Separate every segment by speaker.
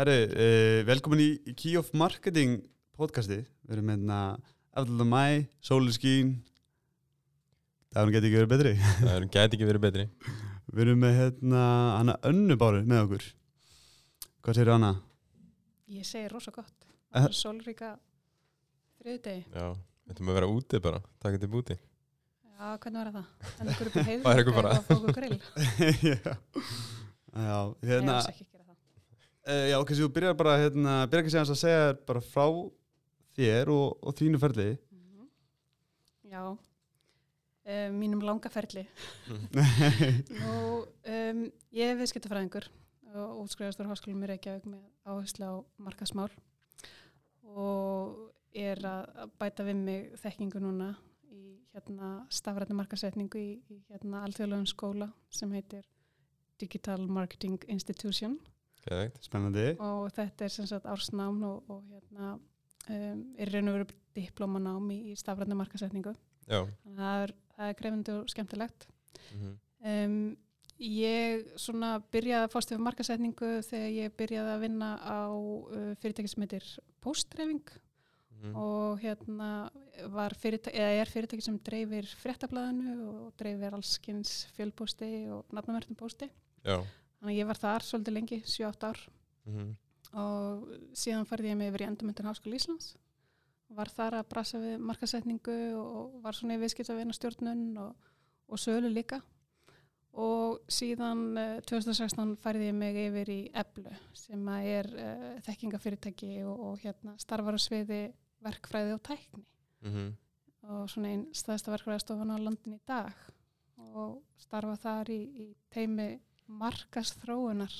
Speaker 1: Herru, uh, velkomin í, Key of Marketing podcasti. Við erum hérna eftir mæ, sólu skín. Það geti ekki verið betri.
Speaker 2: Það geti ekki verið betri.
Speaker 1: Við erum með hérna hana önnubáru með okkur. Hvað segir Anna?
Speaker 3: Ég segi rosa gott.
Speaker 1: Eh.
Speaker 3: Það er sólríka þriðdegi.
Speaker 2: Já, þetta með að vera úti bara. Takk þetta úti.
Speaker 3: Já, hvernig var það? Ykkur upp í heiðu?
Speaker 2: Það er ykkur bara.
Speaker 3: Það fóku grill.
Speaker 1: já. Já,
Speaker 3: Ég
Speaker 1: hérna,
Speaker 3: hefði ekki að gera það.
Speaker 1: Uh, já, ok, svo þú byrjar bara, hérna, byrjar ekki að segja bara frá þér og, og þínu ferli.
Speaker 3: Mhm. Já, um, mínum langa ferli. Nú, um, ég er viðskiptafræðingur og útskrifastur háskólum í Reykjavík með áherslu á markasmál og er að bæta við mig þekkingu núna í hérna stafrætni markasetningu í, í hérna alþjóðlegum skóla sem heitir Digital Marketing Institution
Speaker 2: Geðveikt.
Speaker 1: Spennandi.
Speaker 3: og þetta er sem sagt ársnám og, og hérna um, er raun og veru diplómanám í, í stafrætni markasetningu
Speaker 2: Já.
Speaker 3: það er, það er grefindi og skemmtilegt
Speaker 2: Mm
Speaker 3: Um, ég svona byrjaði að fást yfir markasetningu þegar ég byrjaði að vinna á uh, fyrirtæki sem heitir Postdreifing
Speaker 2: -hmm.
Speaker 3: og hérna var fyrirtæki, eða er fyrirtæki sem dreifir fréttablaðinu og dreifir allskins fjölpósti og nafnamertum pósti.
Speaker 2: Já.
Speaker 3: Þannig að ég var þar svolítið lengi, 7-8 ár.
Speaker 2: Mm
Speaker 3: og síðan farði ég mig yfir í Endurmyndin Háskóla Íslands. Var þar að brasa við markasetningu og var svona í viðskipt að vinna stjórnun og, og sölu líka. Og síðan uh, 2016 færði ég mig yfir í Eblu sem er uh, þekkingafyrirtæki og, og hérna starfar á sviði verkfræði og tækni.
Speaker 2: -hmm.
Speaker 3: og svona einn staðista verkfræðistofan á landin í dag. Og starfa þar í, í teimi markast þróunar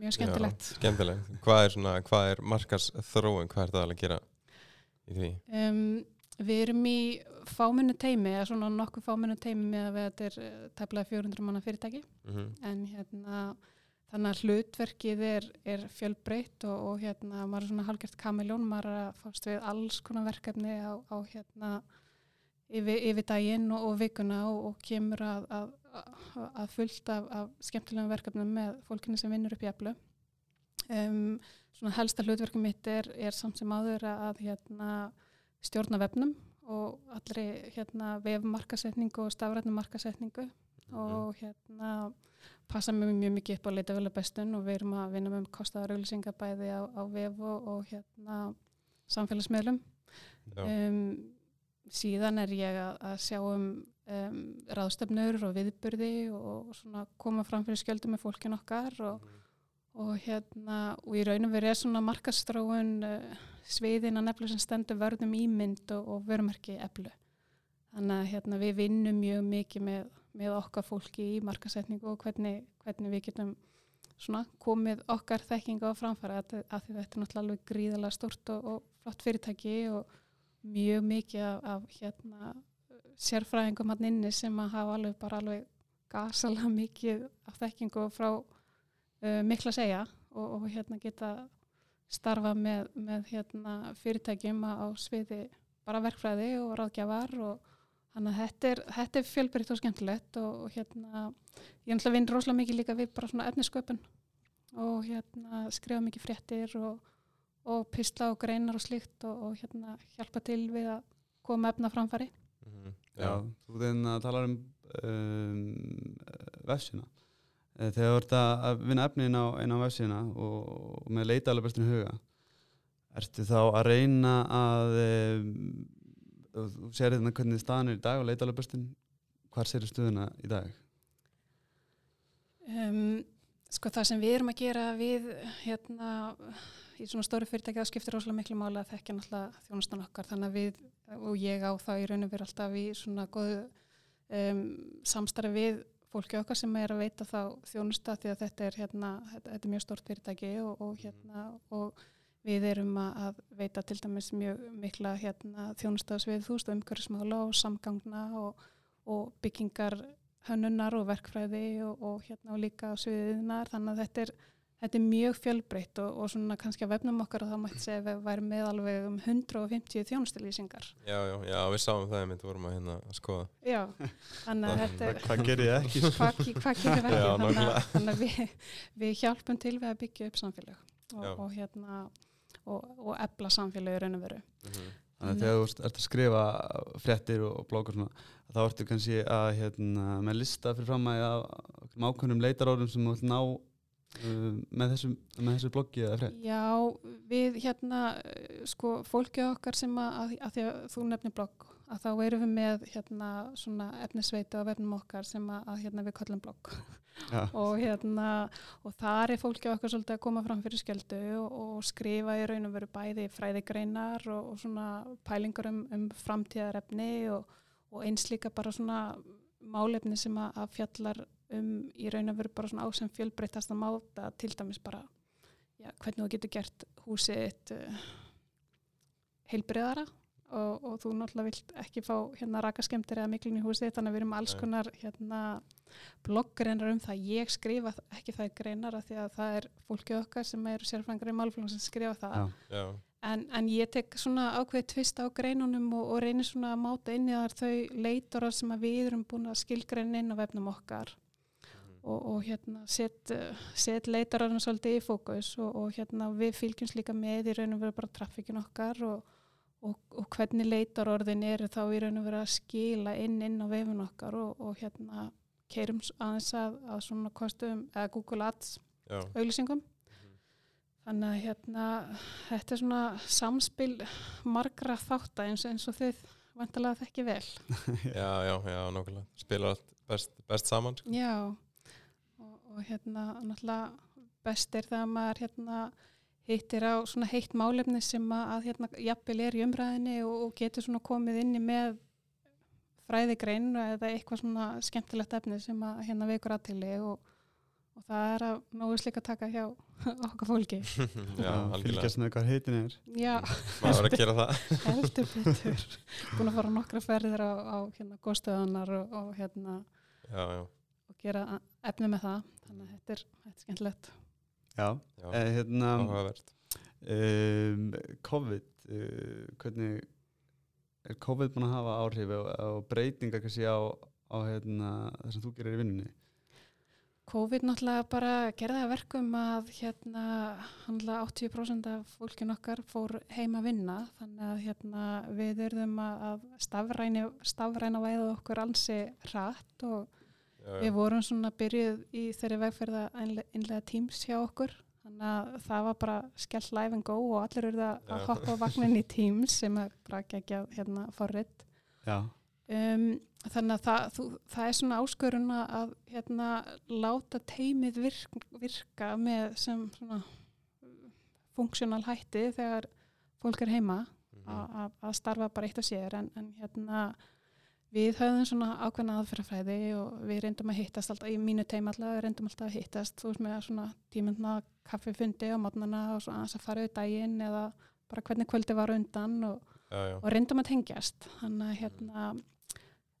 Speaker 3: mjög skemmtilegt
Speaker 2: Skemmtilegt. Hvað er, svona, hvað er markas þróun? Hvað er það að gera í því?
Speaker 3: Um, við erum í fámennu teimi, eða svona nokkuð fámennu teimi með að þetta er uh, tæplega 400 manna fyrirtæki,
Speaker 2: Mm -hmm.
Speaker 3: en hérna þannig að hlutverkið er, er fjölbreytt og, og hérna maður er svona halgjört kamiljón, maður er að fást við alls konar verkefni á, á hérna yfir, yfir daginn og, og vikuna og, og kemur að, að, að, fullt af, af skemmtilegum verkefnum með fólkinu sem vinnur upp í eflu. Um, svona helsta hlutverkum mitt er, er samt sem áður að, að hérna stjórna vefnum og allri hérna vefmarkasetningu og stafrætni markasetningu og hérna passa mjög, mjög mikið upp á leita vel að bestun og við erum að vinna með kostaðar auglýsingar bæði á, á vef og, og hérna samfélagsmiðlum. Um, síðan er ég að, að sjá um, um ráðstöfnur og viðburði og, og svona koma fram fyrir skjöldum með fólkin okkar og, og hérna og í raunum verið er svona markastróun uh, sviðin að nefnilega sem stendur vörðum ímynd og, og vörumarki eflu þannig að hérna við vinnum mjög mikið með, með okkar fólki í markasetningu og hvernig, hvernig við getum svona komið okkar þekkinga á framfæra að, að þetta er náttúrulega alveg gríðalega stort og, og flott fyrirtæki og mjög mikið af, af hérna sérfræðingum hann inni sem að hafa alveg bara alveg gasalega mikið af þekkingu frá uh, mikla segja og, og hérna geta starfa með, með hérna fyrirtækjum á sviði bara verkfræði og ráðgjafar og þannig að þetta er, þetta er fjölbrytt og skemmtilegt og, og hérna ég ætla að vinna rosalega mikið líka við bara svona efnisköpun og hérna skrifa mikið fréttir og, og pistla og greinar og slíkt og, og hérna hjálpa til við að koma efna framfæri
Speaker 2: Mm
Speaker 1: Já, þú þegar að tala um, um vefsina. Eh, Þegar þú ert að vinna efni inn á, inn á vefsina og, og með leita alveg bestinu huga, ertu þá að reyna að, um, þú þú sér hérna hvernig staðan er í dag og leita alveg bestin, hvar sér stuðuna í dag?
Speaker 3: Um, sko það sem við erum að gera við hérna í svona stóru fyrirtæki það skiptir rosalega miklu máli að þekkja náttúrulega þjónustan okkar. Þannig að við og ég á það í raun og veru alltaf í svona góðu um, samstarfi við fólki okkar sem er að veita þá þjónusta því að þetta er hérna þetta, þetta er mjög stórt fyrirtæki og, og hérna og við erum að veita til dæmis mjög mikla hérna þjónusta við þú veist umhverfismála og samgangna og, og byggingar hönnunar og verkfræði og, og hérna og líka sviðiðnar þannig að þetta er, þetta er mjög fjölbreytt og, og svona kannski að vefnum okkar og þá mætti segja að við værum með alveg um 150 þjónustilýsingar.
Speaker 2: Já, já, já, við sáum það einmitt, vorum að hérna að skoða.
Speaker 3: Já, þannig að þetta er,
Speaker 1: Hvað gerir ég ekki?
Speaker 3: hvað, hvað gerir við
Speaker 2: Já,
Speaker 3: ekki? Þannig að, að við, við hjálpum til við að byggja upp samfélag og, og hérna og, og ebla samfélag í raun og veru.
Speaker 2: Mhm.
Speaker 1: Þannig að þegar þú ert- að skrifa fréttir og bloggar svona, þá ertu kannski að hérna, með lista fyrir fram að ákveðnum leitarórum sem þú vilt ná með, þessu, með þessu bloggi eða frétt.
Speaker 3: Já, við hérna, eh, sko, fólkið okkar sem að, að, því að þú nefnir blogg, að þá erum við með hérna svona efnisveiti á vefnum okkar sem að, að hérna við kallum blogg
Speaker 1: Já,
Speaker 3: og hérna, og þar er fólkið okkar svolítið að koma fram fyrir skjöldu og, og skrifa í raun og veru bæði fræðigreinar og, og svona pælingar um, um framtíðarefni og, og eins líka bara svona málefni sem að, að fjallar um í raun og veru bara svona á sem fjölbreytast að máta til dæmis bara já, hvernig þú getur gert húsið þitt uh, heilbriðara og, og þú náttúrulega vilt ekki fá hérna rakaskemtir eða miklun í húsið þannig að við erum alls konar hérna bloggreinar um það, ég skrifa ekki það greinar af því að það er fólkið okkar sem eru sérfræðingar í málflugum sem skrifa það.
Speaker 1: Já,
Speaker 3: en, en ég tek svona ákveðið tvist á greinunum og, og reynir svona að máta inn í þar þau leitorar sem að við erum búin að skilgreina inn á vefnum okkar og, og hérna set, set leitararinn svolítið í fókus og, og hérna við fylgjumst líka með í raun og veru bara traffikin okkar og, og, og hvernig leitarorðin eru þá í raun og veru að skila inn inn á vefun okkar og, og hérna keirum aðeins að, að svona kostum eða Google Ads
Speaker 2: já,
Speaker 3: auglýsingum þannig að hérna þetta er svona samspil margra þátt eins, eins og þið vantalega þekki vel
Speaker 2: já, já, já, nokkulega. Spila allt best, best saman, sko.
Speaker 3: já og, hérna náttúrulega best er þegar maður hérna hittir á svona heitt málefni sem að, að hérna jafnvel er í umræðinni og, og getur svona komið inni með fræðigrein eða eitthvað svona skemmtilegt efni sem að hérna vekur aðtili og, og það er að nógu slik að taka hjá okkar fólki
Speaker 2: já, algjörlega.
Speaker 1: fylgjast með hvað heitin er.
Speaker 3: já,
Speaker 2: Maður var að gera það.
Speaker 3: heldur betur búin að fara nokkra ferðir á, á hérna góðstöðunar og, og hérna
Speaker 2: Já, já,
Speaker 3: og gera efni með það þannig að þetta er, þetta er skemmtilegt.
Speaker 1: Já,
Speaker 2: já,
Speaker 1: eh, hérna, um, COVID, uh, hvernig er COVID búin að hafa áhrif á, á breytinga kannski á, á hérna, það sem þú gerir í vinnunni?
Speaker 3: COVID náttúrulega bara gerði að verkum að hérna handla 80% af fólkin okkar fór heim að vinna. Þannig að hérna við erum að að stafræna, stafræna væða okkur ansi hratt og
Speaker 2: Já,
Speaker 3: við
Speaker 2: já,
Speaker 3: vorum svona byrjuð í þeirri vegferð að innlega Teams hjá okkur. Þannig að það var bara skellt live and go og allir eru að hoppa á vagnin í Teams sem er bara gegja hérna forrið
Speaker 1: Já,
Speaker 3: um, þannig að það, þú, það er svona áskorun að hérna, láta teimið virk, virka með sem svona funksjónal hætti þegar fólk er heima.
Speaker 2: Mhm.
Speaker 3: að- að að starfa bara eitt af sér en, en hérna við höfðum svona ákveðna aðferðafræði og við reyndum að hittast alltaf, í mínu teim alltaf við reyndum alltaf að hittast, veist með svona tímundna kaffifundi á mótnana og svona að fara við daginn eða bara hvernig kvöldi var undan og
Speaker 2: já, já,
Speaker 3: og reyndum að tengjast. Þannig að hérna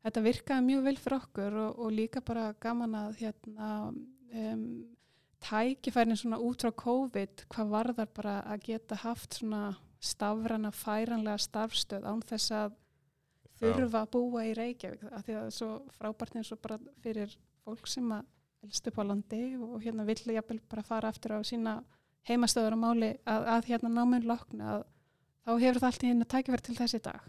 Speaker 3: þetta virkaði mjög vel fyrir okkur og, og líka bara gaman að hérna um, tækifærin svona út frá COVID hvað varðar bara að geta haft svona stafrana færanlega starfstöð án þess að þurfa að búa í Reykjavík af því að það er svo frábært eins og bara fyrir fólk sem að elst upp á landi og hérna vill jafnvel bara fara aftur á sína heimastöður á máli að, að hérna náminn lokna að þá hefur það allt í henni tækifæri til þessi dag.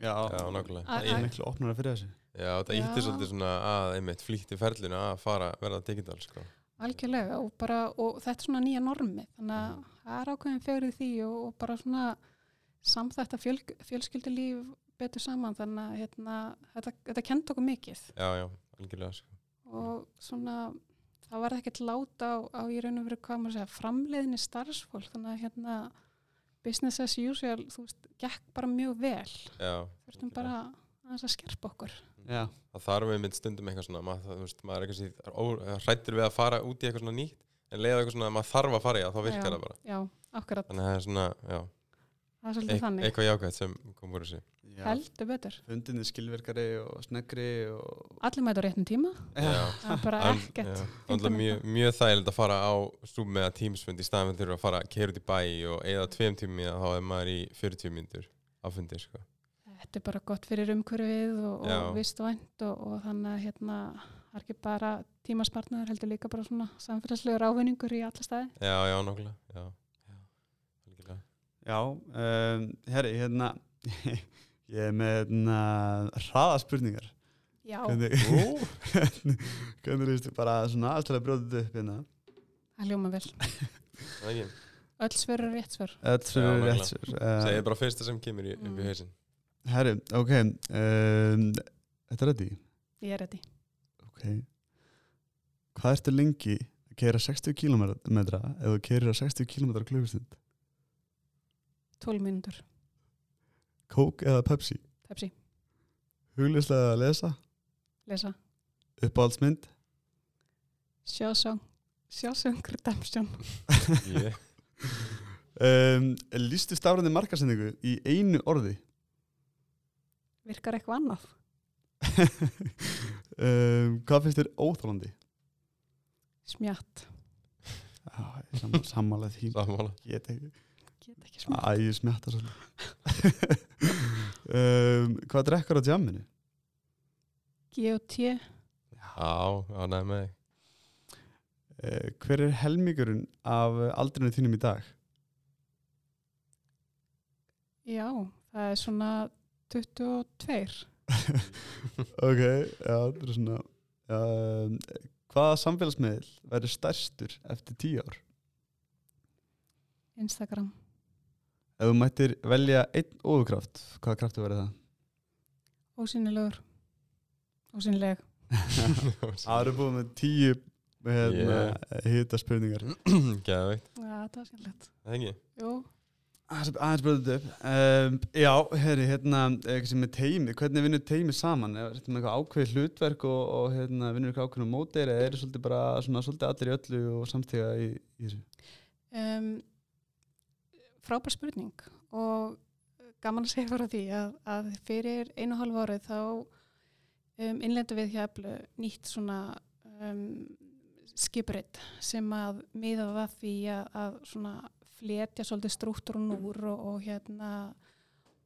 Speaker 1: já,
Speaker 2: já.
Speaker 3: Að-
Speaker 1: það er miklu opnara fyrir þessu.
Speaker 2: Já, það
Speaker 3: Já.
Speaker 2: ítti svolítið svona að einmitt flýtti ferlinu að fara verða digital, sko.
Speaker 3: Algjörlega og, bara, og þetta er svona nýja normi þannig að það er ákveðin fyrir því og, og bara svona samþætta fjöl, fjölskyldulíf betur saman þannig að hérna, þetta, þetta kent okkur mikið.
Speaker 2: Já, já, algjörlega, sko.
Speaker 3: og svona það var ekkert láta á, á í raun og veru hvað maður segja framleiðinni starfsfólk þannig að hérna business as usual, þú veist, gekk bara mjög vel.
Speaker 2: Já,
Speaker 3: þurftum bara aðeins að skerpa okkur.
Speaker 1: Já,
Speaker 2: það þarf einmitt stundum eitthvað svona, maður, það, þú veist, maður er eitthvað hrættir við að fara út í eitthvað svona nýtt en leiða eitthvað svona að maður þarf að fara í það, þá virkar það bara.
Speaker 3: Já,
Speaker 2: Þannig að það er svona,
Speaker 3: er þannig.
Speaker 2: eitthvað jákvæmt sem kom úr þessu.
Speaker 3: Heldur betur.
Speaker 1: Fundinni skilverkari og sneggri og
Speaker 3: allir mæta á réttum tíma? Er bara ekkert með
Speaker 2: mjög, mjög þægilegt að fara á Zoom eða Teamsfund í staðan fyrir að fara að keira út í bæ og eða tveim tími að þá er maður í 40 mínútur á fundi sko.
Speaker 3: þetta er bara gott fyrir umhverfið og, og vist vænt og, og þannig að hérna það er ekki bara tímaspartnaður heldur líka bara svona samfélagslegur ávinningur í alla staði.
Speaker 2: Já, já, nokkulega Já, já.
Speaker 1: Já, um, herri, hérna ég er með hérna, hraða spurningar
Speaker 3: já,
Speaker 1: hvernig, hvernig reystu bara svona aðstæðlega brjóðið upp hérna?
Speaker 3: Það hljóma vel.
Speaker 2: Það er ekki.
Speaker 3: öll svör er rétt svör.
Speaker 1: Öll
Speaker 2: Já,
Speaker 1: svör eru
Speaker 2: nákvæmlega.
Speaker 1: rétt svör uh,
Speaker 2: Segðu bara fyrsta sem kemur í, upp í
Speaker 3: Mm.
Speaker 2: hausinn.
Speaker 1: Herri, ok um, Þetta er þetta
Speaker 3: ég er rétti
Speaker 1: Ok. Hvað ertu lengi að keira 60 km ef þú keirir á 60 km klukkustund?
Speaker 3: 12 mínútur,
Speaker 1: Coke eða Pepsi?
Speaker 3: Pepsi,
Speaker 1: Huglislega að lesa.
Speaker 3: Lesa.
Speaker 1: Uppáhaldsmynd?
Speaker 3: Sjósöng Sjósöng Redemption.
Speaker 2: Yeah.
Speaker 1: um, Lýstu stafrændi markasendingu í einu orði?
Speaker 3: Virkar eitthvað annað?
Speaker 1: Um, Hvað finnst þér óþólandi?
Speaker 3: smjatt,
Speaker 1: Ah, sam, Sammála því.
Speaker 2: Sammála.
Speaker 1: Get ekki
Speaker 3: get ekki smjatt
Speaker 1: Æ, ég smjatta svolítið um, Hvað drekkur á jamminu?
Speaker 3: G.O.T.
Speaker 2: Já, já, næ með þig
Speaker 1: Uh, hver er helmingurinn af aldrinu þínum í dag?
Speaker 3: já, það er svona 22
Speaker 1: ok, já, þetta er svona um, Hvaða samfélagsmiðl verður stærstur eftir tíu ár?
Speaker 3: Instagram,
Speaker 1: Ef þú mættir velja einn óðukraft, hvaða kraftu verður það?
Speaker 3: ósynilegur ósynileg
Speaker 1: Það eru búið með tíu hérna, yeah. hita spurningar
Speaker 2: Gæðveikt,
Speaker 3: já, það var skemmtilegt.
Speaker 2: Það ekki?
Speaker 3: Jú,
Speaker 1: Aðeins aðeins bröðið upp. Um, Já, herri, hérna eitthvað sem er teimi, hvernig vinnur teimi saman? Er þetta með eitthvað ákveð hlutverk og, og hérna, vinnur eitthvað ákveðnum mótir eða er þetta svolítið bara svona, svolítið allir í öllu og samtíga í, í þessu?
Speaker 3: Um, frábær spurning og gaman að segja frá því að, að fyrir einu og hálfu árið þá um, innlendum við hjá nýtt svona um, skipuritt sem að miðaði að því að, að fletja svolítið strútturinn úr og, og hérna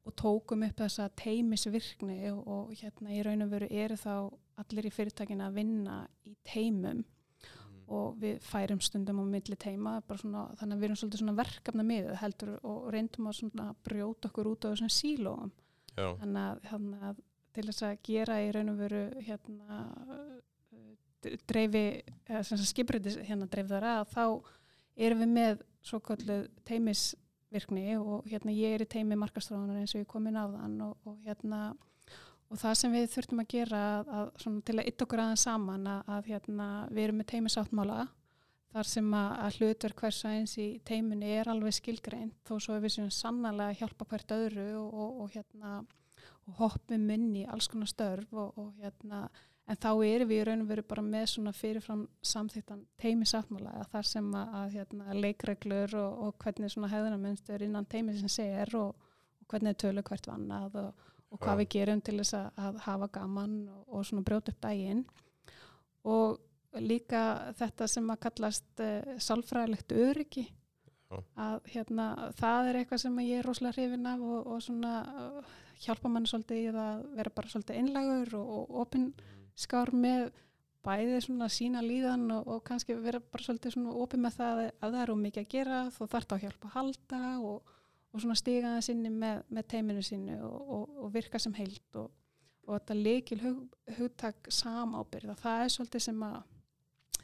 Speaker 3: og tókum upp þessa teimisvirkni og, og hérna í raun og veru eru þá allir í fyrirtækinu að vinna í teimum og við færum stundum á milli teima svona, þannig að við erum svolítið svona verkefna miðið heldur og reyndum að brjóta okkur út á þessum sílóum. Þannig að, þannig að til þess að gera í raun og veru hérna dreifi skiprætis hérna dreifðara þá erum við með svo kalluð teimisvirkni og hérna ég er í teimi markastráðunar eins og ég kom inn á þann og, og hérna og það sem við þurftum að gera að, svona til að ytta okkur aðeins saman að, að hérna við erum með teimisáttmála þar sem að, hlutverk hvers og eins í teiminni er alveg skilgreint þó svo við sem sannlega að hjálpa hvert öðru og, og, og hérna og hoppum inn í alls konar störf hérna en þá erum við í raun og veru bara með svona fyrirfram samþýttan teimi sáttmála þar sem að, hérna, leikreglur og, hvernig svona hefðunarmynstur innan teimi sem segir og, hvernig tölu hvert vannað og, og hvað
Speaker 2: Já.
Speaker 3: við gerum til þess að, að hafa gaman og, og svona brjóta upp daginn og líka þetta sem að kallast uh, sálfræðilegt öryggi
Speaker 2: Já.
Speaker 3: að hérna, það er eitthvað sem ég er rosalega hrifin af og, og svona uh, hjálpa mann svolítið í að vera bara svolítið einlægur og, og opinn skár með bæði svona sína líðan og, og kannski vera bara svolítið svona opið með það að það er um mikið að gera þó þarf það að hjálpa að halda og, og svona stiga það sinni með, með teiminu sínu og, og, og virka sem heilt og, og þetta leikil hug, hugtak samábyrða, það er svolítið sem að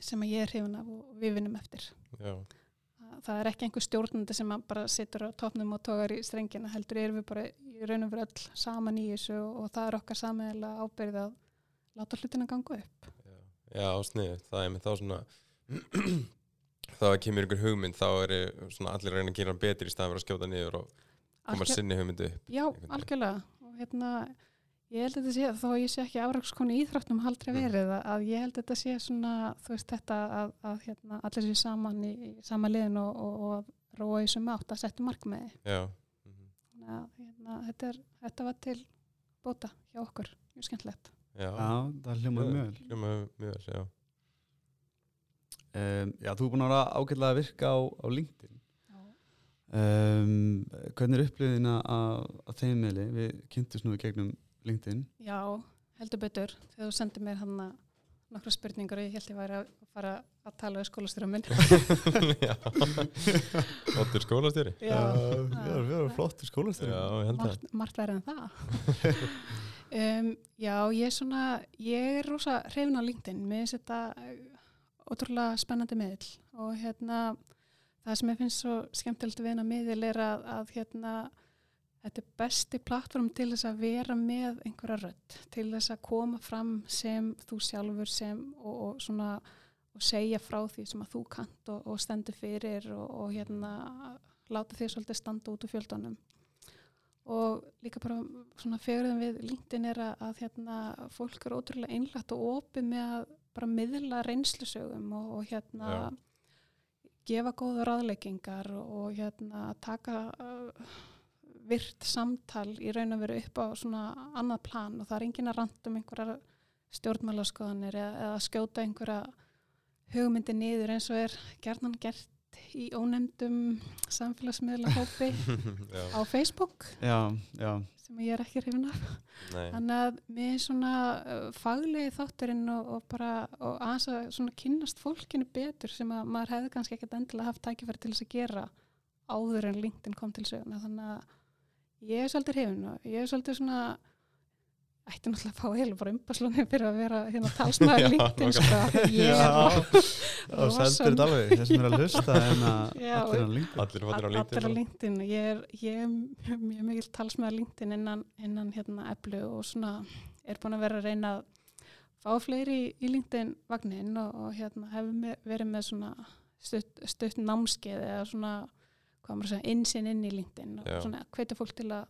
Speaker 3: sem að ég er hrifin af og við vinnum eftir.
Speaker 2: já,
Speaker 3: Það- er ekki einhver stjórnandi sem bara situr á topnum og tógar í strengina, heldur erum við bara í raun og veru öll saman í þessu og, og það er okkar sammeðilega ábyrð að láta hlutina ganga upp.
Speaker 2: já, já snið Það er með þá svona þá að kemur ykkur hugmynd þá er svona allir að reyna að gera hann betur í staðan fyrir að skjóta niður og koma
Speaker 3: Algjör-
Speaker 2: sinni hugmyndu upp
Speaker 3: Já, algjörlega. Og hérna, ég held að þetta sé, þó að ég sé ekki afrakskonu íþróttum aldrei
Speaker 2: Mm.
Speaker 3: verið, að, að ég held að þetta sé svona, þú veist, þetta að, að hérna, allir sé saman í, í sama liðin og, og, og róa í sem átt að setja markmiði.
Speaker 2: Já, mhm.
Speaker 3: þannig að hérna, þetta, er, þetta var til bóta hjá okkur, mjög skemmtilegt
Speaker 2: Já,
Speaker 1: Já, það hljómaði mjög vel
Speaker 2: hljóma mjög vel, já
Speaker 1: um, Já, þú er búin að vera ágætlega að virka á, á LinkedIn.
Speaker 3: Já,
Speaker 1: um, Hvernig er upplifðin að, að þeim meðli? Við kynntumst nú í gegnum LinkedIn.
Speaker 3: Já heldur betur. Þegar þú sendir mér hann nokkra spurningar og ég held ég væri að fara að tala við skólastjóra minn.
Speaker 2: Já, flottur skólastjóri.
Speaker 3: Já,
Speaker 1: við erum flottur
Speaker 2: Já,
Speaker 1: skólastjóri.
Speaker 2: Ég held það.
Speaker 3: margt, margt verið en það. Um, Já, ég er svona ég er rosa hrifin á LinkedIn. Mér finnst þetta ótrúlega spennandi miðl og hérna það sem ég finnst svo skemmtilegt við hennar miðl er að, að hérna þetta er besti plattform til þess að vera með einhverja rödd, til þess að koma fram sem þú sjálfur sem og, og svona og segja frá því sem að þú kant og, og stendur fyrir og, og hérna láta því svolítið standa út úr fjöldunum. Og líka bara svona fegurðum við LinkedIn er að, að hérna fólk er ótrúlega einlægt og opið með að bara miðla reynslusögum og, og hérna
Speaker 2: Já.
Speaker 3: gefa góða ráðleikingar og, og hérna taka uh, virt samtal í raun að vera upp á svona annað plan og það er engin að ranta um einhverjar stjórnmálaskoðanir eða, eða skjóta einhverja hugmyndi niður eins og er gerðan gert í ónefndum samfélagsmiðla hópi
Speaker 2: Já,
Speaker 3: á Facebook.
Speaker 1: Já, já,
Speaker 3: sem ég er ekki hrifin af.
Speaker 2: Nei.
Speaker 3: Þannig að mér er svona uh, faglegi þátturinn og, og bara og aðeins að svona kynnast fólkinu betur sem að maður hefði kannski ekkert endilega haft tækifæri til þess að gera áður en LinkedIn kom til söguna þannig að ég er svolítið hrifin og ég er svolítið svona ætti náttúrulega að fá heila bara umbasslunni fyrir að vera hérna talsmaður LinkedIn sko, ég er
Speaker 1: og sendur þetta alveg þessum er að hlusta en að
Speaker 3: Já,
Speaker 1: allir hann LinkedIn
Speaker 2: Allir fattir á
Speaker 3: All- allir á
Speaker 2: LinkedIn
Speaker 3: ég er, ég er mjög, mikil talsmaður LinkedIn innan, innan hérna eblu og svona er búin að vera að reyna að fá fleiri í, LinkedIn vagnin og, og hérna hefur verið með svona stutt, stutt námskeið eða svona hvað maður að segja, insinn inn í LinkedIn og
Speaker 2: Já.
Speaker 3: svona hvetja fólk til að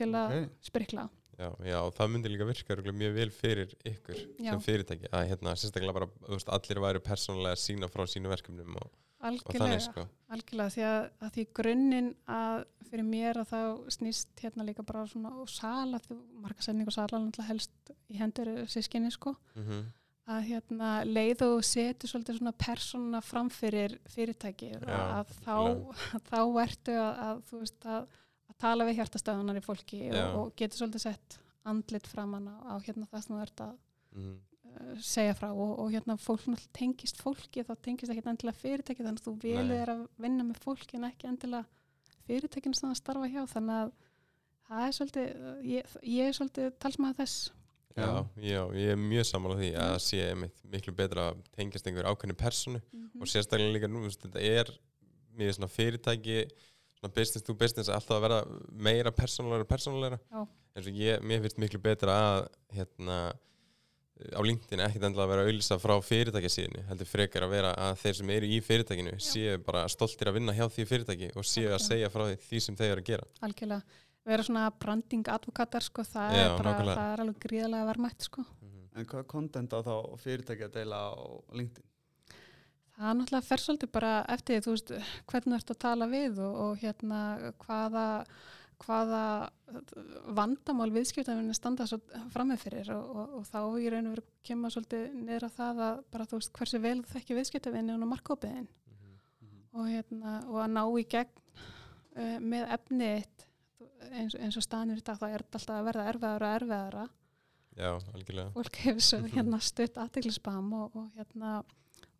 Speaker 3: til að
Speaker 1: Ok.
Speaker 3: sprikla
Speaker 2: Já, já, og það myndi líka virka mjög vel fyrir ykkur
Speaker 3: Já.
Speaker 2: sem fyrirtæki. Að hérna, sérstaklega bara, veist, allir væri persónulega að sína frá sínu verkefnum og, og þannig sko.
Speaker 3: algjörlega því að, að því grunninn að fyrir mér að þá snýst hérna líka bara svona og sala, því markasending og sala helst í hendur sískinni sko.
Speaker 2: Mm
Speaker 3: að hérna leið og setur svolítið svona persóna framfyrir fyrirtæki
Speaker 2: Já,
Speaker 3: að þá, þá ertu að, að þú veist að, að tala við hjartastöðunar í fólki og, og getur svolítið sett andlit framann á, á hérna það sem þú ert að
Speaker 2: -hmm.
Speaker 3: uh, segja frá og, og hérna fólk náttúrulega tengist fólki þá tengist ekki endilega fyrirtæki þannig að þú velið er að vinna með fólki en ekki endilega fyrirtækin sem það starfa hjá þannig að það er svolítið uh, ég, ég er svolítið talsmaður þess.
Speaker 2: Já, já, ég er mjög sammála því að það sé einmitt miklu betra að tengjast einhver ákveðni personu
Speaker 3: mm
Speaker 2: og sérstaklega líka nú, þetta er mjög svona fyrirtæki business to business alltaf að vera meira persónulegra persónulegra
Speaker 3: Já.
Speaker 2: eins og ég, mér finnst miklu betra að hérna á LinkedIn ekkert endilega að vera að auðlýsa frá fyrirtækjasíðinu heldur frekar að vera að þeir sem eru í fyrirtækinu séu bara stoltir að vinna hjá því fyrirtæki og séu að
Speaker 3: Algjörlega.
Speaker 2: segja frá því, því sem þeir eru að gera
Speaker 3: algjörlega vera svona branding advokatar sko, það,
Speaker 2: Já,
Speaker 3: er bara, það er alveg gríðarlega verðmætt sko.
Speaker 1: En hvað kontent á þá fyrirtæki að deila á LinkedIn?
Speaker 3: Það náttúrulega fer svolítið bara eftir því, þú veist, hvernig ertu að tala við og, og hérna hvaða hvaða vandamál viðskiptafinni standa svo frammeð fyrir og, og, og þá í raun og veru kemur svolítið niður á það að bara þú veist hversu vel þú þekki viðskiptafinni og markópiðin og, hérna, og að ná í gegn uh, með efni þitt, þú- eins, eins og staðnir dag þá er þetta alltaf að verða erfiðara og erfiðara.
Speaker 2: Já, algjörlega.
Speaker 3: Fólk hefur svo hérna stutt aðteglisbam og, og hérna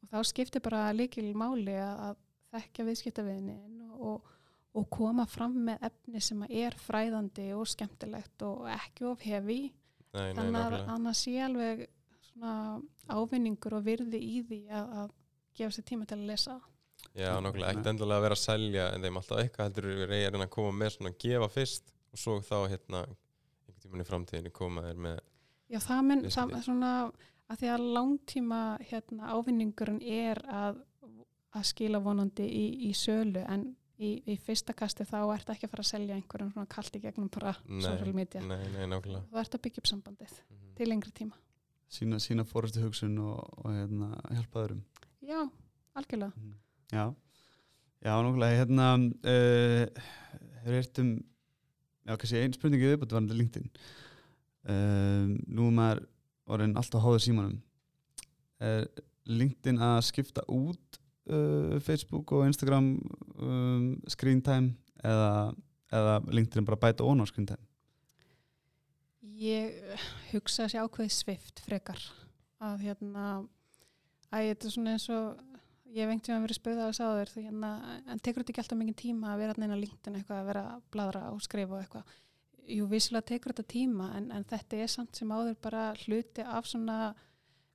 Speaker 3: og þá skiptir bara líkil máli að, þekkja viðskiptaviðnin og, og, og koma fram með efni sem er fræðandi og skemmtilegt og ekki of hefi þannig að annars sé alveg ávinningur og virði í því að, að gefa sér tíma til að lesa.
Speaker 2: Já, nákvæmlega, ekkert endilega að vera að selja en þeim alltaf eitthvað heldur við reyðin að koma með svona að gefa fyrst og svo þá hérna einhvern tímann í framtíðinni koma þeir með
Speaker 3: Já, það mun, það er svona að því að langtíma hérna, ávinningurinn er að, að skila vonandi í, í sölu en í, í fyrsta kasti þá ert ekki að fara að selja einhverjum svona kallt í gegnum bara social media.
Speaker 2: Nei, nei, nákvæmlega
Speaker 3: Þú ert að byggja upp sambandið
Speaker 2: Mhm.
Speaker 3: til lengri tíma.
Speaker 1: Sína, sína fórustu hugsun og, og hérna, hjálpa öðrum.
Speaker 3: Já, algjörlega.
Speaker 1: Já, já, nákvæmlega, hérna, uh, hefur eitt um Já, kannski einn spurningi viðbútt var þetta LinkedIn um, Nú er maður orðin alltaf háður símanum. Er LinkedIn að skipta út uh, Facebook og Instagram um, screen time eða, eða LinkedIn bara bæta ón á screen time?
Speaker 3: Ég hugsa þessi ákveði svift frekar. Að hérna að þetta er svona eins og ég hef einhvern tíma verið spöðað að sáður því hérna, en tekur þetta ekki alltaf mikið tíma að vera inn á LinkedIn eitthvað að vera að bladra og skrifa eitthvað Jú, vissilega tekur þetta tíma en, en þetta er samt sem áður bara hluti af svona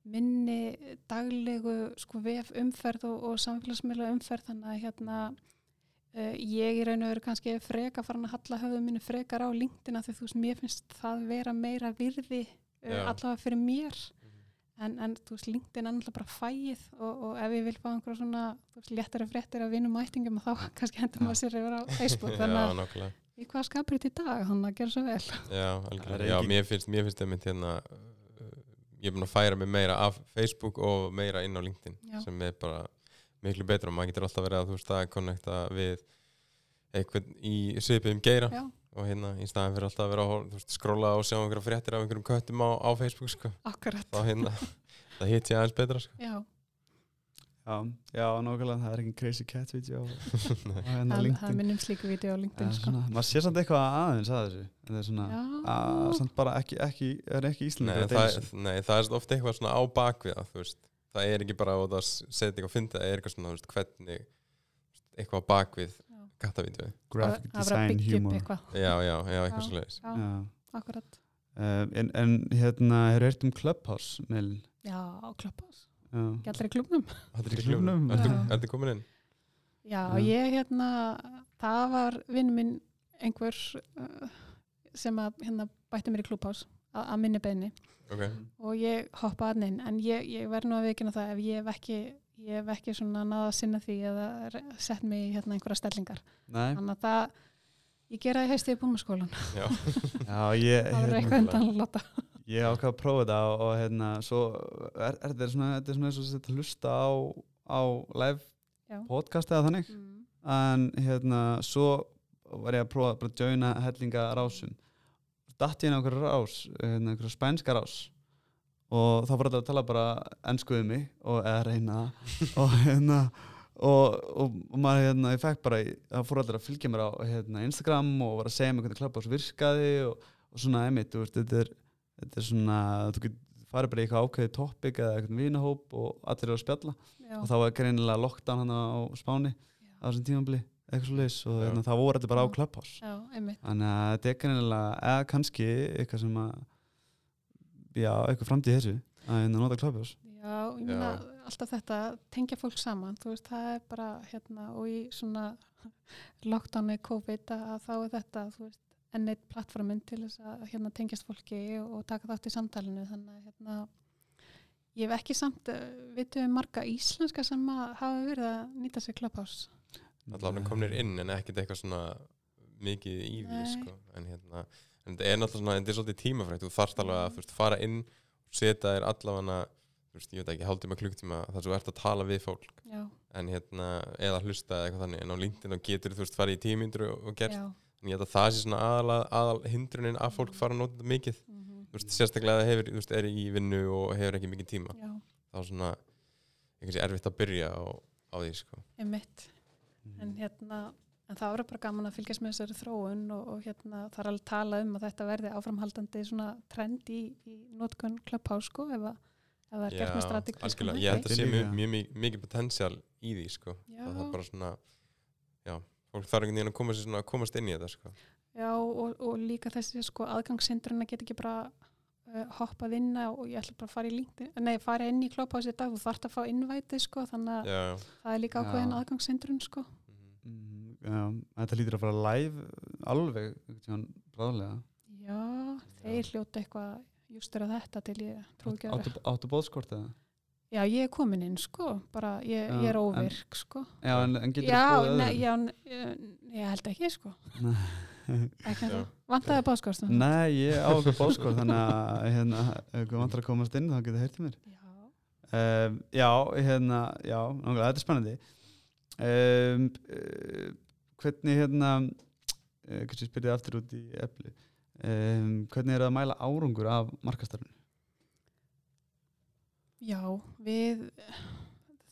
Speaker 3: minni daglegu sko vef umferð og, og samfélagsmiðla umferð. Þannig að hérna uh, ég í raun og veru kannski freka farin að halla höfðu mínu frekar á LinkedIn af því þú veist, mér finnst það vera meira virði uh, allavega fyrir mér. En, en þú veist, LinkedIn er náttúrulega bara fæið og, og ef ég vil fá einhverja svona þú veist, léttari fréttir af vinum og ættingum þá kannski hendur maður sér yfir á Facebook. Þannig að í hvað skapur þetta í dag, þannig að gera svo vel
Speaker 2: Já,
Speaker 1: Það
Speaker 2: algjörlega. Já, mér finnst, mér finnst einmitt hérna uh, ég er búin að færa mig meira af Facebook og meira inn á LinkedIn
Speaker 3: Já.
Speaker 2: sem er bara miklu betra og maður getur alltaf verið að þú veist að connecta við eitthvað í svipiðum geira
Speaker 3: Já,
Speaker 2: og hérna í staðan fyrir alltaf að vera að skróla og sjá einhverja fréttir af einhverjum köttum á, á Facebook sko.
Speaker 3: akkurat
Speaker 2: þá hérna það hitt ég aðeins betra sko.
Speaker 3: Já,
Speaker 1: Já, já, nákvæmlega, það er ekki crazy cat video. Hérna
Speaker 3: það,
Speaker 1: LinkedIn.
Speaker 3: minnum slíku vídeo á LinkedIn sko.
Speaker 1: svona, maður sé samt eitthvað aðeins að þessu en það er svona, að, samt bara ekki, ekki, er ekki
Speaker 2: er- nei, það er ofta eitthvað svona á bakvið það, þú veist. það er ekki bara að setja eitthvað að finna það er eitthvað svona þú veist, hvernig þú veist, eitthvað á bakvið
Speaker 3: Já.
Speaker 2: kattavídeói
Speaker 1: graphic
Speaker 3: það
Speaker 1: design humor.
Speaker 2: já, já, já, eitthvað
Speaker 3: Já.
Speaker 2: svo leiðis
Speaker 3: Já,
Speaker 1: Já.
Speaker 3: akkurat.
Speaker 1: Uh, en, en hérna, hefur heyrt um Clubhouse Mel,
Speaker 3: Já, klöpás, gætlir í klubnum
Speaker 2: er
Speaker 1: Í
Speaker 2: klubnum? Ertu komin inn?
Speaker 3: Já, ég hérna, það var vinn minn einhver uh, sem að hérna bætti mér í klúbhás að, að minni beini
Speaker 2: Ok,
Speaker 3: og ég hoppaði hann inn. En ég, ég verð nú að vikina það ef ég hef ekki ég hef ekki svona náða að sinna því eða sett mig í hérna einhverja stellingar.
Speaker 1: Nei,
Speaker 3: þannig að það ég gera það í haustið í búmaskólan
Speaker 2: já,
Speaker 1: já, ég,
Speaker 3: það verður
Speaker 1: hérna,
Speaker 3: eitthvað undan að láta
Speaker 1: ég ákvað að prófa þetta og, og hérna, svo er, er þetta svona, þetta er svona eins og þetta hlusta á, á live
Speaker 3: Já.
Speaker 1: podcast eða þannig
Speaker 3: mm.
Speaker 1: en hérna, svo var ég að prófa bara að joina hellinga rásum datt ég inn á einhverja rás hérna, einhverja spænska rás og þá fór þetta að tala bara ennsku um mig og eða reyna og hérna og, og, og maður hérna, ég fekk bara það fór allir að fylgja mér á hérna, Instagram og var að segja mér hvernig Clubhouse virkaði og, og svona emitt, þú veist, þetta er, þetta er svona, þú getur farið bara í eitthvað ákveðið topic eða eitthvað vinahóp og allir eru að spjalla.
Speaker 3: Já,
Speaker 1: og þá var greinilega lockdown hann á Spáni á þessum tímabli, eitthvað svo leis og
Speaker 2: Já.
Speaker 1: hérna, það voru þetta bara á
Speaker 3: einmitt.
Speaker 1: Þannig að þetta er greinilega, eða kannski eitthvað sem að já, eitthvað framtíð þessu að hérna nota Clubhouse.
Speaker 3: Já, ég meina alltaf þetta tengja fólk saman, þú veist, það er bara hérna og í svona lockdowni COVID að þá er þetta þú veist, enn eitt plattforminn til þess að hérna tengjast fólki og, taka þátt í samtalinu. Þannig að hérna ég hef ekki samt, uh, vitum marga íslenska sem að hafa verið að nýta sér Clubhouse.
Speaker 2: Allavega komnir inn en ekkert eitthvað svona mikið í því sko. en hérna, en þetta er náttúrulega svona, þetta er svolítið tímafrækt, þú þarft alveg að þú veist, fara inn og setja þér allavega þú veist, ég veit ekki, hálftíma klukktíma þar sem þú ert að tala við fólk.
Speaker 3: Já,
Speaker 2: en hérna, eða hlusta eða eitthvað þannig. En á LinkedIn þá getur þú veist farið í tímyndur og, og gert,
Speaker 3: já
Speaker 2: en ég held að það sé svona aðal, aðal hindrunin að fólk fara að nota þetta mikið.
Speaker 3: Mm
Speaker 2: þú veist, sérstaklega að það hefur, þú veist, er í vinnu og hefur ekki mikið tíma.
Speaker 3: Já,
Speaker 2: þá er svona, eitthvað sé erfitt að byrja á, á því, sko.
Speaker 3: Einmitt. En hérna en það verður bara gaman að fylgjast með þessari þróun og, og hérna það er alveg talað um að þetta verði áframhaldandi svona trend í, í notkun Clubhouse sko ef, að, ef það er gert með
Speaker 2: algjörlega, ég held að
Speaker 1: hætti.
Speaker 2: sé mjög, mjög, mjög mikið potential í því, sko.
Speaker 3: Já.
Speaker 2: það er bara svona, já fólk þarf einhvern veginn að koma sér svona, komast inn í þetta, sko
Speaker 3: Já og, og líka þessi sko aðgangssindrun að geta ekki bara uh, hoppað inn á og ég ætla bara að fara í LinkedIn, nei fara inn í Clubhouse í dag þú þarft að fá innvæti sko þannig að
Speaker 2: já, já.
Speaker 3: það er líka ákveðin
Speaker 1: Já.
Speaker 3: aðgangssindrun sko
Speaker 2: Mhm.
Speaker 1: Mm, já, þetta lítur að fara live alveg, einhvern tímann bráðlega
Speaker 3: Já, þeir hljóta eitthvað justur að þetta til ég trú ekki að
Speaker 1: áttu, áttu bóðskort eða?
Speaker 3: Já, ég er komin inn sko, bara ég,
Speaker 1: Já,
Speaker 3: ég er
Speaker 1: en-
Speaker 3: óvirk sko.
Speaker 1: Já, en, en getur
Speaker 3: Já,
Speaker 1: þú
Speaker 3: nei,
Speaker 1: öðrum?
Speaker 3: já, n- eh, ég held ekki sko. Ekki það, vantaði báskast
Speaker 1: Nei, ég á okkur bóðskort þannig að hérna, ef ykkur vantar að komast inn þá getur það heyrtið mér.
Speaker 3: Já,
Speaker 1: um, Já, hérna, já, nákvæmlega, þetta er spennandi. Um, uh, Hvernig hérna uh, kannski spyrðið aftur út í epli. Um, hvernig er það að mæla árangur af markastarfinu?
Speaker 3: Já, við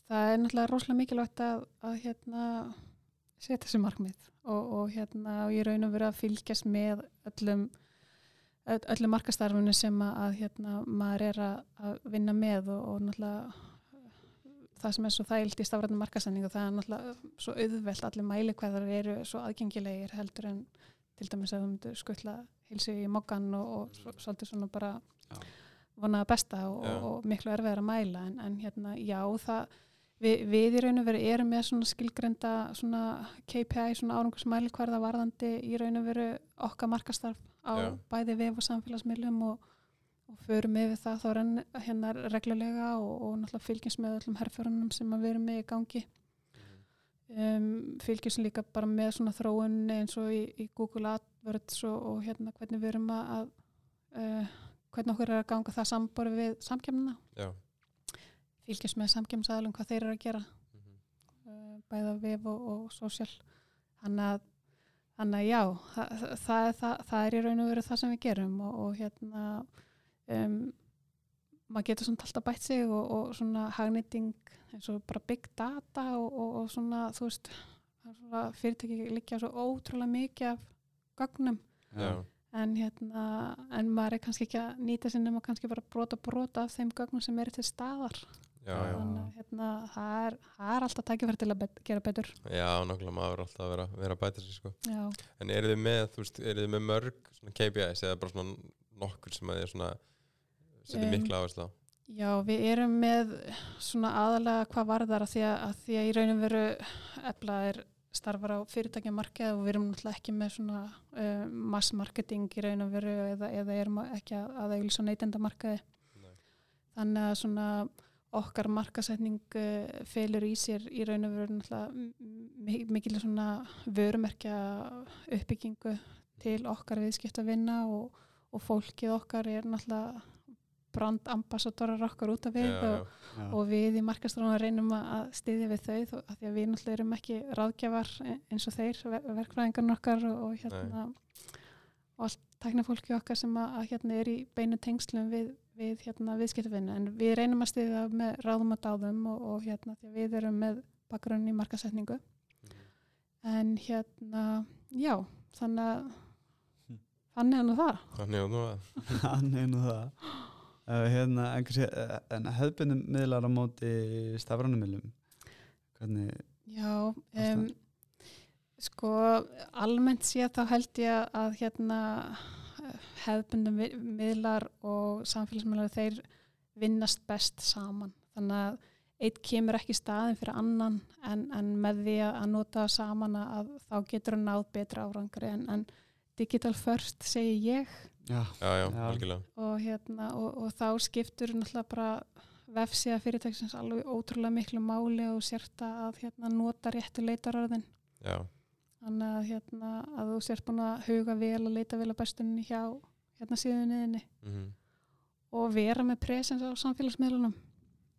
Speaker 3: það er náttúrulega rosalega mikilvægt að, að hérna setja þessi markmið og, og hérna og ég raun að vera að fylgjast með öllum öll- öllum markastarfinu sem að, hérna maður er að, vinna með og, og náttúrulega það sem er svo þægilt í stafræðinu markasendingu það er náttúrulega svo auðvelt allir mæli hvað það eru svo aðgengilegir heldur en til dæmis að þú myndir skuttla hilsi í mokkan og, og svo, svolítið svona bara
Speaker 1: Já.
Speaker 3: Vonaða besta og, og, miklu erfiðar að mæla en, en hérna já það við, við í raun og veru erum með svona skilgrenda svona KPI svona árangursmælikvarða varðandi í raun og veru okkar markastarf á
Speaker 2: Já.
Speaker 3: bæði vef og samfélagsmiðlum og, og förum yfir það þá renn hérna reglulega og, og náttúrulega fylgjumst með öllum herförunum sem að við erum með í gangi um, fylgjumst líka bara með svona þróun eins og í, í Google AdWords og, og hérna hvernig við erum að, að uh, hvernig okkur er að ganga það sambori við
Speaker 2: Já.
Speaker 3: fylgjast með samkemsaðalum hvað þeir eru að gera
Speaker 2: Mhm.
Speaker 3: uh, bæða vef og, og sósjál þannig að, þannig að já það, það, er, það, það er í raun og veru það sem við gerum og, og hérna um, maður getur svona alltaf bætt sig og, og svona hagnýting eins og bara big data og, og, og svona þú veist fyrirtæki líka svo ótrúlega mikið af gögnum
Speaker 2: Já.
Speaker 3: En hérna en maður er kannski ekki að nýta sér nema kannski bara brota brota af þeim gögnum sem eru til staðar
Speaker 2: Já, já.
Speaker 3: þannig að hérna, það, er, það er alltaf tækifæri til að bet gera betur
Speaker 2: Já, nákvæmlega maður er alltaf að vera, vera að bæta sér sko. En eru þið með, þú veist, eru þið með mörg KPIs eða bara svona nokkur sem að þið svona setja
Speaker 3: Um,
Speaker 2: mikla áherslu á?
Speaker 3: já, við erum með svona aðalega hvað varðar að því að, að því að í raunum veru efla er starfar á fyrirtækjamarkið og við erum náttúrulega ekki með svona uh, massmarketing í raunum veru eða, eða erum ekki að, að auðvitað neytendamarkaði
Speaker 2: Nei.
Speaker 3: þannig að svona okkar markasetning uh, felur í sér í raun og veru náttúrulega mikil svona vörumerkja uppbyggingu til okkar viðskiptavinna og, og fólkið okkar er náttúrulega brandambassadorar okkar út af við
Speaker 2: Já,
Speaker 3: og,
Speaker 2: já.
Speaker 3: og við í markastrána reynum að- að styðja við þau þó, að því að við náttúrulega erum ekki ráðgjafar e- eins og þeir, ver verkfræðingarn okkar og, og hérna og allt tæknafólki okkar sem að, að hérna er í beinu tengslum við, við hérna viðskiptavinna en við reynum að styðja með ráðum og dáðum og, og hérna því að við erum með bakgrunn í markasetningu en hérna já, þannig að
Speaker 1: Hm.
Speaker 3: þannig er nú það.
Speaker 2: Þannig að nú að
Speaker 1: hann er nú það hérna, en, en hefðbundum miðlar á móti stafrænum miðlum? Hvernig
Speaker 3: Já, um, sko almennt séð þá held ég að hérna hefðbundum miðlar og samfélagsmiðlar þeir vinnast best saman. Þannig að eitt kemur ekki staðin fyrir annan en, en með því að nota það saman að þá getur hann náð betra árangri en, en digital first segi ég.
Speaker 1: Já,
Speaker 2: Já, já,
Speaker 3: og, hérna, og, og þá skiptur náttúrulega bara vefsíða fyrirtæksins alveg ótrúlega miklu máli og sért að hérna, nota réttu leitararðin þannig að, hérna, að þú sért búin að huga vel og leita vel að bestunni hjá hérna síðunniðinni.
Speaker 2: Mhm,
Speaker 3: og vera með presens á samfélagsmiðlunum.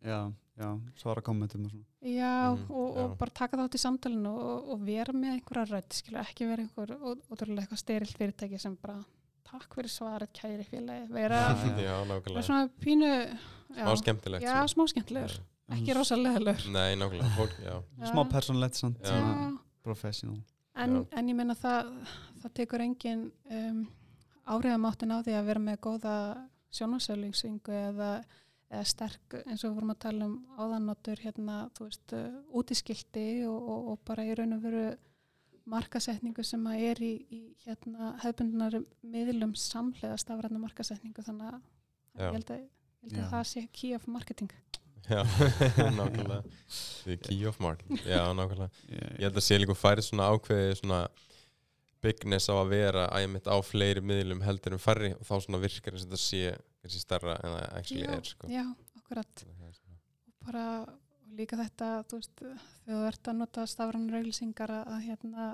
Speaker 1: Já, já, svara kommentum og svona.
Speaker 3: Já,
Speaker 2: Mhm,
Speaker 3: og, og
Speaker 2: já.
Speaker 3: bara taka þátt í samtalinu og, og vera með einhverja rödd skilur ekki vera einhver ótrúlega eitthvað sterilt fyrirtæki sem bara takk fyrir svaret kæri félagi vera,
Speaker 1: Já, já.
Speaker 2: já,
Speaker 3: svona pínu
Speaker 2: Smá skemmtilegt
Speaker 3: já, smá skemmtilegur. Ekki rosalega leður
Speaker 2: Nei, nákvæmlega, fólk, já.
Speaker 1: Smá persónlegt samt
Speaker 2: Já.
Speaker 1: professional.
Speaker 3: En,
Speaker 2: Já.
Speaker 3: en ég meina það það tekur engin um, áhrifamáttin á því að vera með góða sjónasölingsvingu eða, eða sterk eins og við vorum að tala um áðanóttur hérna, þú veist, uh, útiskilti og, og, og bara í raun og veru markasetningu sem að er í, í hérna, hefbundunar miðlum samlega stafræðna markasetningu þannig að
Speaker 2: Já.
Speaker 3: ég held að, ég held að það sé key of marketing.
Speaker 2: Já, nákvæmlega. Key of marketing. Já, nákvæmlega.
Speaker 1: Ég,
Speaker 2: Ég held að sé líka færið svona ákveði svona bigness á að vera æmitt á fleiri miðlum heldur en færri og þá svona virkar eins og þetta sé kannski starra en það actually
Speaker 3: já,
Speaker 2: er sko.
Speaker 3: já, akkurat
Speaker 2: er
Speaker 3: og bara og líka þetta þú veist, þegar þú ert að nota stafrannar auglýsingar að, hérna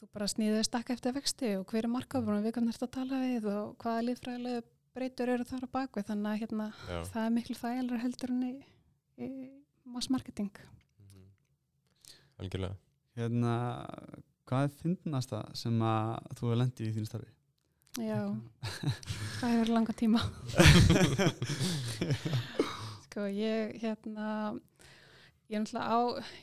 Speaker 3: þú bara snýðið stakka eftir vexti og hver er markafur og við þetta að tala við og hvaða liðfræðilegu breytur eru þar á bakvið þannig að hérna,
Speaker 2: Já.
Speaker 3: það er miklu þægilega heldur en í, í mass marketing
Speaker 2: Mhm. Algjörlega
Speaker 1: hérna hvað er fyndnasta sem að þú hefur lendið í þínu starfi?
Speaker 3: Já, það hefur langa tíma. sko, ég, hérna, ég er náttúrulega á,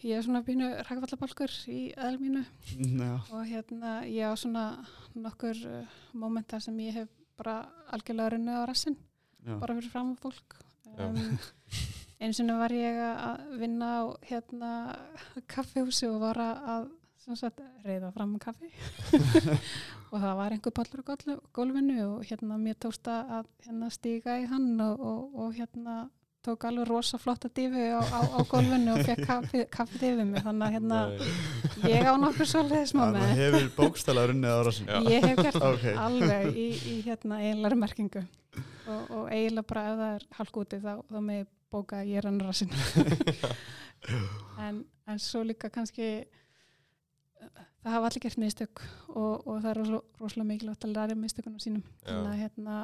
Speaker 3: ég er svona bínu rækvallabalkur í eðl mínu.
Speaker 1: Já,
Speaker 3: og hérna, ég á svona nokkur uh, mómentar sem ég hef bara algjörlega runni á rassin,
Speaker 1: já,
Speaker 3: bara fyrir fram á fólk. Um, eins og var ég að vinna á hérna kaffihúsi og var að reyða fram kaffi og það var einhver pallur á gólfinu og hérna mér tókst að að, hérna, stíga í hann og, og, og hérna tók alveg rosa flotta difu á, á, á gólfinu og fekk kaffi, kaffi difu mig þannig að hérna ég á nokkur svolítið smá
Speaker 1: það
Speaker 3: með
Speaker 1: hefur bókstala runnið á rassin
Speaker 2: Já.
Speaker 3: ég hef gert
Speaker 1: Ok.
Speaker 3: okay. alveg í, í hérna eiginlega merkingu og, og eiginlega bara ef það er halk úti þá, þá með bóka að ég er hann rassin en, en svo líka kannski það hafa allir gert mistök og, og það er rosa, rosalega mikilvægt að læra mistökunum sínum. Þannig að hérna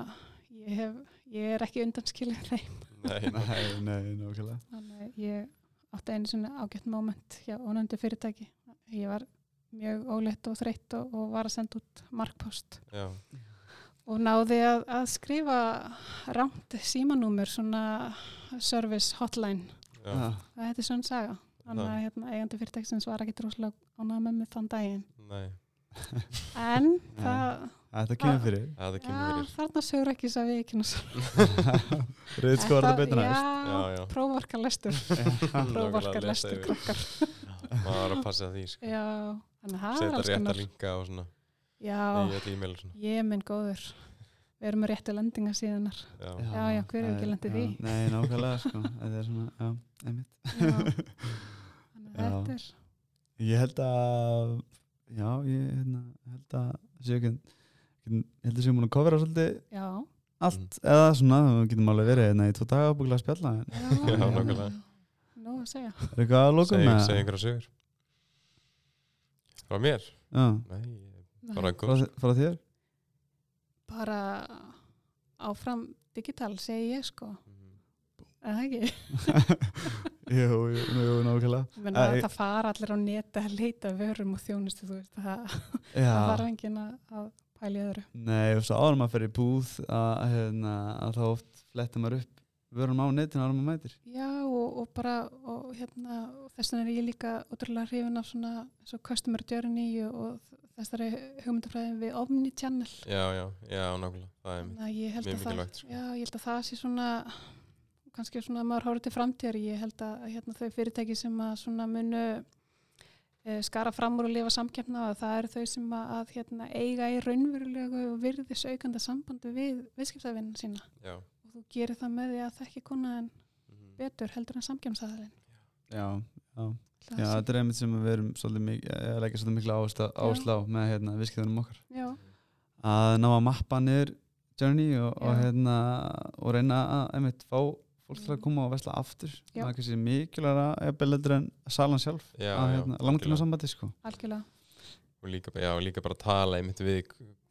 Speaker 3: ég, hef, ég er ekki undanskilin þeim.
Speaker 2: Nei,
Speaker 1: Nei, nei, nákvæmlega.
Speaker 3: Þannig að ég átti einu svona ágætt moment hjá ónöndu fyrirtæki. Ég var mjög óleitt og þreytt og, og var að senda út markpost.
Speaker 2: Já,
Speaker 3: og náði að, að skrifa rámt símanúmer svona service hotline.
Speaker 2: Já,
Speaker 1: Já,
Speaker 3: það heitir svona saga þannig að hérna, eigandi fyrirtæksins var ekki droslega ánað með mig þann daginn.
Speaker 2: Nei,
Speaker 3: en það,
Speaker 1: þetta kemur fyrir.
Speaker 2: Það kemur fyrir.
Speaker 3: þarna sögur ekki svo við ekki
Speaker 1: Rauð sko er það betur næst.
Speaker 3: Já,
Speaker 2: Já, já.
Speaker 3: prófarkar lestur. Prófarkar lestur krakkar.
Speaker 2: maður var að passa því sko.
Speaker 3: já, þannig að það er
Speaker 2: setja
Speaker 3: alls
Speaker 2: rétta
Speaker 3: konar.
Speaker 2: linka og svona
Speaker 3: já,
Speaker 2: þetta e-mail og svona.
Speaker 3: Ég er minn góður. Við erum með réttu lendinga síðanar.
Speaker 2: Já,
Speaker 3: Já, já, hver hefur ekki
Speaker 1: já,
Speaker 3: því?
Speaker 1: Nei, nákvæmlega sko. Þetta er svona, já, einmitt
Speaker 3: Já. þannig að
Speaker 1: Já.
Speaker 3: Þetta er
Speaker 1: Ég held að Já, ég hérna, held að séu ekki ég held að séu múin að kofera svolítið
Speaker 3: já,
Speaker 1: allt eða svona, við getum alveg verið hérna í tvo daga búinlega að spjalla en
Speaker 3: já,
Speaker 2: Já, nákvæmlega.
Speaker 3: nú að segja.
Speaker 1: Er eitthvað að
Speaker 2: segja
Speaker 1: með
Speaker 2: seg einhverja sögur. Frá mér?
Speaker 1: Já,
Speaker 2: nei,
Speaker 1: frá,
Speaker 2: góð.
Speaker 1: frá þér?
Speaker 3: Bara áfram digital segi ég sko Eða ekki?
Speaker 1: Jú, jú, jú, nákvæmlega.
Speaker 3: Ég meina,
Speaker 1: Æ,
Speaker 3: það fara allir á neti að leita að vörum og þjónustu þú veist það, það þarf enginn að, að pæla í öðru.
Speaker 1: Nei, og svo áður maður fyrir búð að, hérna, að þá oft fletta maður upp vörum á netinu en maður mætir.
Speaker 3: Já og, og bara og hérna og þess vegna er ég líka ótrúlega hrifin af svona svo customer journey og, þessari hugmyndafræðin við omnichannel.
Speaker 2: Já, já, já, nákvæmlega það er
Speaker 3: að
Speaker 2: mjög
Speaker 3: að það
Speaker 2: mikilvægt, sko.
Speaker 3: já, ég held að það sé svona kannski svona að maður horfður til framtíðar ég held að hérna, þau fyrirtæki sem að svona munu e, skara fram úr og lifa samkjöfna og það eru þau sem að, að hérna, eiga í raunverulegu og virðis aukanda sambandi við viðskiptavinna sína.
Speaker 2: Já,
Speaker 3: og þú gerir það með því að þekki konaðin
Speaker 2: mhm.
Speaker 3: betur heldur en samkjöfnsaðalinn
Speaker 1: Já, já, já, þetta er einmitt sem við erum að leggja svolítið mikla áherslu áherslu á með hérna, viðskiptunum okkar.
Speaker 3: Já,
Speaker 1: að ná að mappa niður journey og, og, hérna, og reyna að einmitt, fá fólk til að
Speaker 3: Mm.
Speaker 1: koma og vesla aftur.
Speaker 3: Já.
Speaker 1: það er kannski mikilvægra ebbeldur en salan sjálf
Speaker 2: Já,
Speaker 1: að hérna, langtíma sambandi sko.
Speaker 3: algjörlega.
Speaker 2: Og líka, já, líka bara tala einmitt við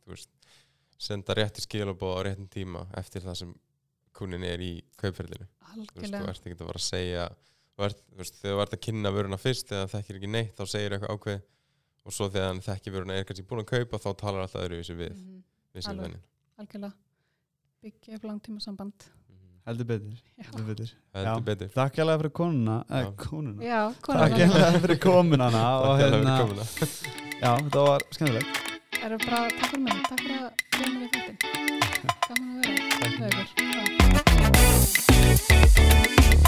Speaker 2: þú veist, senda rétti skilabóð á réttin tíma eftir það sem kunin er í kaupferðinu þú ert ekki að fara að segja þú ert, þú veist, þegar þú ert að kynna vöruna fyrst þegar hann þekkir ekki neitt, þá segir eitthvað ákveð og svo þegar hann þekkir vöruna er kannski búin að kaupa þá talar alltaf öðruvísi við,
Speaker 3: Mhm,
Speaker 2: við sín
Speaker 3: alveg.
Speaker 2: vennin
Speaker 3: algjörlega. Byggja upp langtíma samband
Speaker 1: heldur betur, heldur betur.
Speaker 2: heldur betur
Speaker 1: Takk hérlega fyrir konuna, eh,
Speaker 2: Já.
Speaker 1: konuna.
Speaker 3: já
Speaker 1: Takk
Speaker 3: konan
Speaker 1: hérlega fyrir kominana og
Speaker 2: Takk fyrir
Speaker 1: hérna,
Speaker 2: komuna
Speaker 1: já, þetta var skemmtilegt
Speaker 3: erum bara takk fyrir mig, takk fyrir að koma mér í þáttin gaman að vera
Speaker 1: Takk.
Speaker 3: Já.